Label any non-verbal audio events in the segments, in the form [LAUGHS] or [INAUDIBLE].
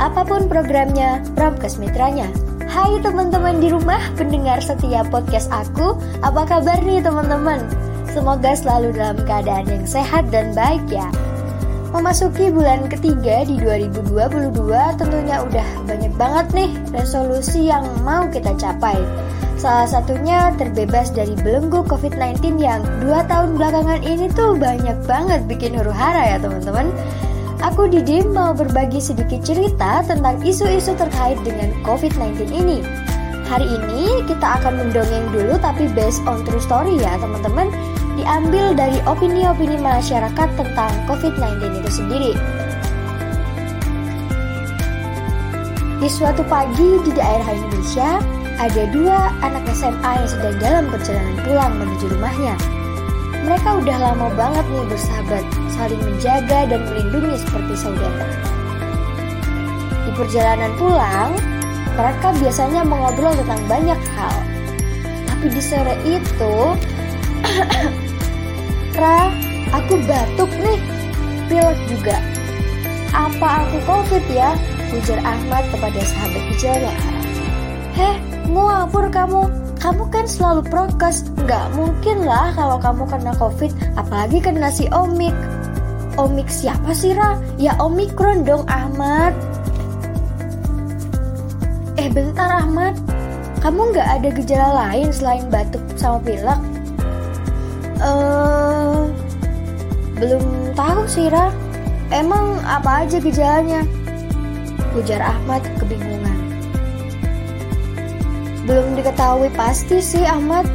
apa pun programnya, Promkes mitranya. Hai teman-teman di rumah, pendengar setiap podcast aku, apa kabar nih teman-teman? Semoga selalu dalam keadaan yang sehat dan baik ya. Memasuki bulan ketiga di 2022 tentunya udah banyak banget nih resolusi yang mau kita capai. Salah satunya terbebas dari belenggu COVID-19 yang dua tahun belakangan ini tuh banyak banget bikin huru hara ya teman-teman. Aku Didim mau berbagi sedikit cerita tentang isu-isu terkait dengan COVID-19 ini. Hari ini kita akan mendongeng dulu tapi based on true story ya teman-teman. Diambil dari opini-opini masyarakat tentang COVID-19 itu sendiri. Di suatu pagi di daerah Indonesia, ada dua anak SMA yang sedang dalam perjalanan pulang menuju rumahnya. Mereka udah lama banget nih bersahabat, saling menjaga dan melindungi seperti saudara. Di perjalanan pulang, mereka biasanya mengobrol tentang banyak hal. Tapi di sore itu, [CLEARS THROAT] Ra, aku batuk nih, pilek juga. Apa aku covid ya? Ujar Ahmad kepada sahabat kecilnya. Heh, ngapur kamu? Kamu kan selalu prokes. Nggak mungkin lah kalau kamu kena covid, apalagi kena si Omik. Omik siapa sih, Ra? Ya Omikron dong, Ahmad. Eh, bentar, Ahmad. Kamu nggak ada gejala lain selain batuk sama pilek? Eh, belum tahu sih, Ra. Emang apa aja gejalanya? Ujar Ahmad kebingungan. Belum diketahui pasti sih Ahmad.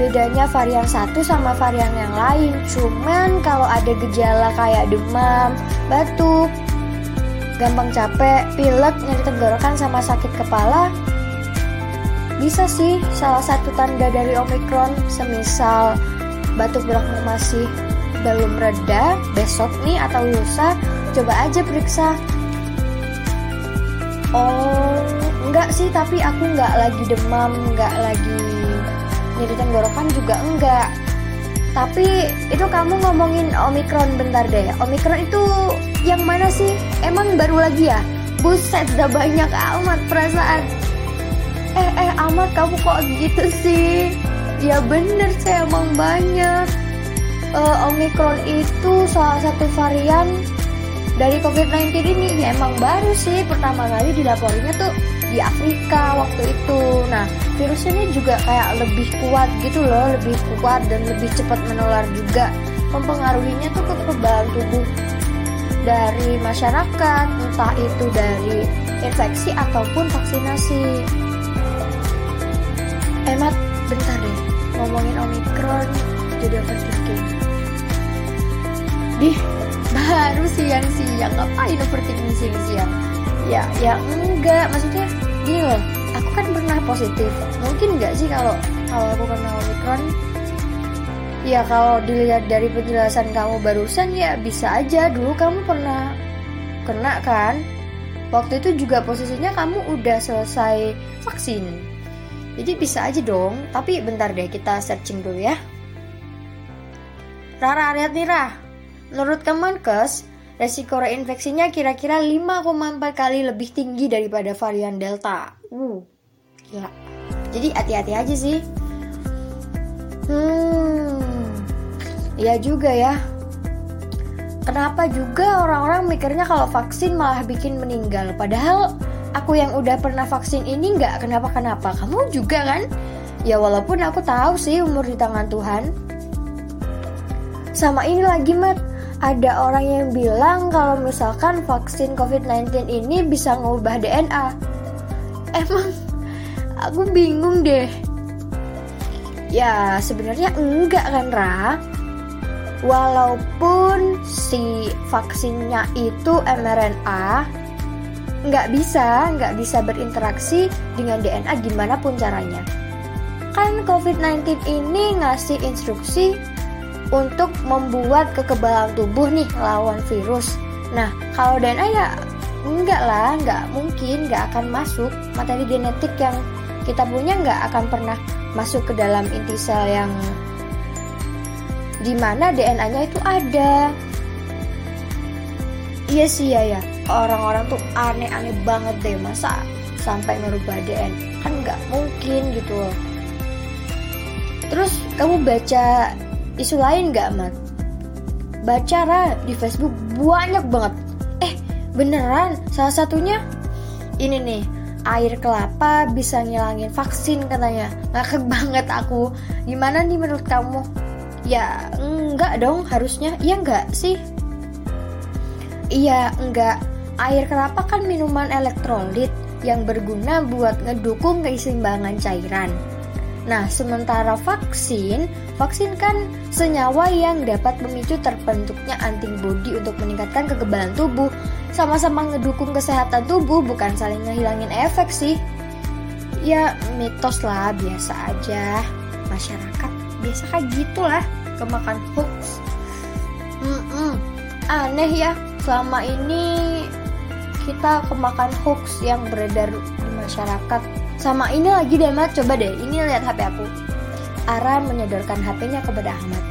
Bedanya varian satu sama varian yang lain. Cuman kalau ada gejala kayak demam, batuk Gampang capek, pilek, nyeri tenggorokan sama sakit kepala Bisa sih salah satu tanda dari Omikron Semisal batuk pilekmu masih belum reda Besok nih atau lusa Coba aja periksa. Oh, enggak sih, tapi aku enggak lagi demam, enggak lagi nyeri tenggorokan juga enggak. Tapi itu kamu ngomongin Omikron bentar deh. Omikron itu yang mana sih? Emang baru lagi ya? Buset, udah banyak amat perasaan. Eh, eh, amat kamu kok gitu sih? Ya bener sih emang banyak. Uh, Omikron itu salah satu varian dari COVID-19 ini ya emang baru sih pertama kali dilaporinnya tuh di Afrika waktu itu. Nah, virusnya ini juga kayak lebih kuat gitu loh, lebih kuat dan lebih cepat menular juga. Mempengaruhinya tuh ke kekebalan tubuh dari masyarakat, entah itu dari infeksi ataupun vaksinasi. Emat, bentar deh, ngomongin Omikron jadi overthinking. Dih, baru siang-siang ngapain overthinking siang-siang ya ya enggak. Maksudnya gini loh. Aku kan pernah positif. Mungkin enggak sih kalau kalau aku kena omikron? Ya kalau dilihat dari penjelasan kamu barusan ya bisa aja. Dulu kamu pernah kena kan? Waktu itu juga posisinya kamu udah selesai vaksin. Jadi bisa aja dong. Tapi bentar deh kita searching dulu ya. Rara Rah Menurut Kemenkes, resiko reinfeksinya kira-kira 5,4 kali lebih tinggi daripada varian Delta. Uh, gila. Jadi hati-hati aja sih. Hmm, iya juga ya. Kenapa juga orang-orang mikirnya kalau vaksin malah bikin meninggal? Padahal aku yang udah pernah vaksin ini nggak kenapa-kenapa. Kamu juga kan? Ya walaupun aku tahu sih umur di tangan Tuhan. Sama ini lagi, Mat ada orang yang bilang kalau misalkan vaksin COVID-19 ini bisa ngubah DNA. Emang aku bingung deh. Ya sebenarnya enggak kan Ra. Walaupun si vaksinnya itu mRNA, nggak bisa, nggak bisa berinteraksi dengan DNA gimana pun caranya. Kan COVID-19 ini ngasih instruksi untuk membuat kekebalan tubuh nih lawan virus. Nah, kalau DNA ya enggak lah, enggak mungkin, enggak akan masuk. Materi genetik yang kita punya enggak akan pernah masuk ke dalam inti sel yang di mana DNA-nya itu ada. iya sih ya ya orang-orang tuh aneh-aneh banget deh masa sampai ngerubah DN kan nggak mungkin gitu loh terus kamu baca isu lain nggak mat? Baca Ra di Facebook banyak banget. Eh beneran salah satunya ini nih air kelapa bisa ngilangin vaksin katanya. Ngakak [LAUGHS] banget aku. Gimana nih menurut kamu? Ya enggak dong harusnya. Iya enggak sih? Iya enggak. Air kelapa kan minuman elektrolit yang berguna buat ngedukung keseimbangan cairan. Nah, sementara vaksin, vaksin kan senyawa yang dapat memicu terbentuknya antibodi untuk meningkatkan kekebalan tubuh. Sama-sama ngedukung kesehatan tubuh, bukan saling ngehilangin efek sih. Ya, mitos lah, biasa aja. Masyarakat biasa kayak gitulah, kemakan hoax. Hmm, -mm. aneh ya, selama ini kita kemakan hoax yang beredar di masyarakat. Sama ini lagi deh Mat, coba deh, ini lihat HP aku. Ara menyodorkan HP-nya kepada Ahmad.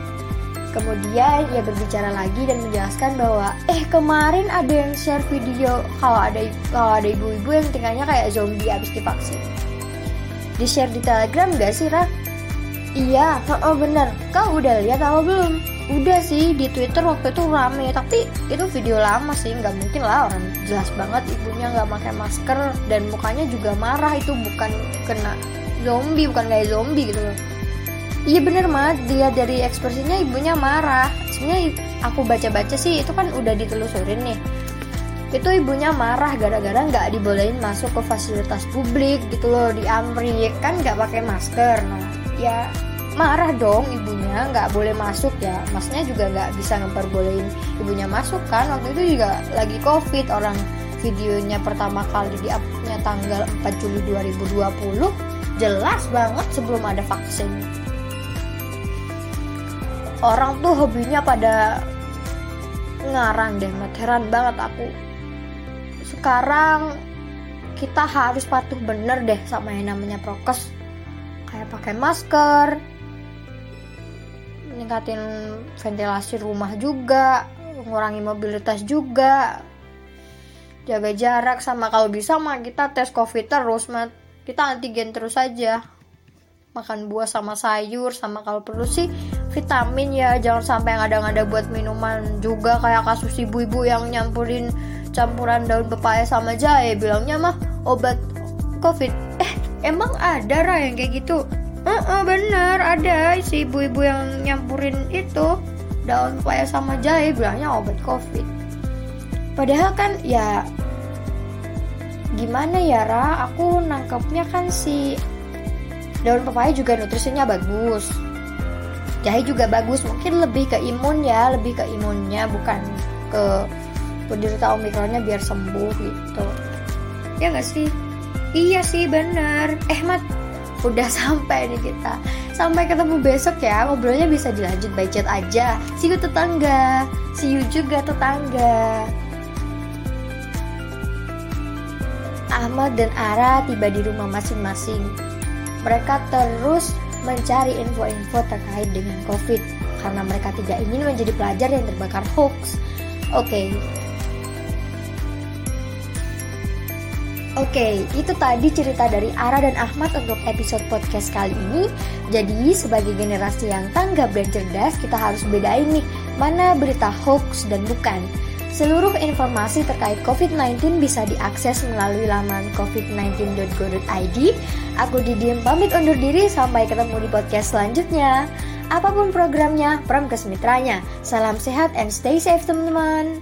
Kemudian ia berbicara lagi dan menjelaskan bahwa eh kemarin ada yang share video kalau ada kalau ada ibu-ibu yang tinggalnya kayak zombie habis divaksin. Di share di Telegram gak sih Ra? Iya, oh bener. Kau udah lihat apa belum? Udah sih di Twitter waktu itu rame tapi itu video lama sih nggak mungkin lah orang jelas banget ibunya nggak pakai masker dan mukanya juga marah itu bukan kena zombie bukan kayak zombie gitu loh. Iya bener mat dia dari ekspresinya ibunya marah. Sebenarnya aku baca-baca sih itu kan udah ditelusurin nih. Itu ibunya marah gara-gara nggak dibolehin masuk ke fasilitas publik gitu loh di Amrik. Kan nggak pakai masker. Nah ya marah dong ibunya nggak boleh masuk ya. Masnya juga nggak bisa memperbolehin ibunya masuk kan. Waktu itu juga lagi covid orang videonya pertama kali di upnya tanggal 4 Juli 2020 jelas banget sebelum ada vaksin. Orang tuh hobinya pada ngarang deh heran banget aku. Sekarang kita harus patuh bener deh sama yang namanya prokes. Kayak pakai masker ningkatin ventilasi rumah juga mengurangi mobilitas juga jaga jarak sama kalau bisa mah kita tes covid terus mah kita antigen terus aja. Makan buah sama sayur sama kalau perlu sih vitamin ya. Jangan sampai yang ada-ada buat minuman juga kayak kasus ibu-ibu yang nyampurin campuran daun pepaya sama jahe. Bilangnya mah obat covid. Eh emang ada ra yang kayak gitu Uh, uh, bener. Ada si ibu-ibu yang nyampurin itu daun pepaya sama jahe bilangnya obat covid. Padahal kan ya gimana ya Ra? Aku nangkepnya kan si daun pepaya juga nutrisinya bagus. Jahe juga bagus. Mungkin lebih ke imun ya lebih ke imunnya bukan ke penderita omikronnya biar sembuh gitu. Ya gak sih? Iya sih bener. Eh mat udah sampai nih kita. Sampai ketemu besok ya. Ngobrolnya bisa dilanjut by chat aja. See you tetangga. See you juga tetangga. Ahmad dan Ara tiba di rumah masing-masing. Mereka terus mencari info-info terkait dengan COVID karena mereka tidak ingin menjadi pelajar yang terbakar hoax. Oke, okay, Oke, itu tadi cerita dari Ara dan Ahmad untuk episode podcast kali ini. Jadi, sebagai generasi yang tanggap dan cerdas, kita harus bedain nih mana berita hoax dan bukan. Seluruh informasi terkait COVID-19 bisa diakses melalui laman covid19.go.id. Aku Didiem pamit undur diri, sampai ketemu di podcast selanjutnya. Apa pun programnya, Pram Kesmitranya. Salam sehat and stay safe teman-teman.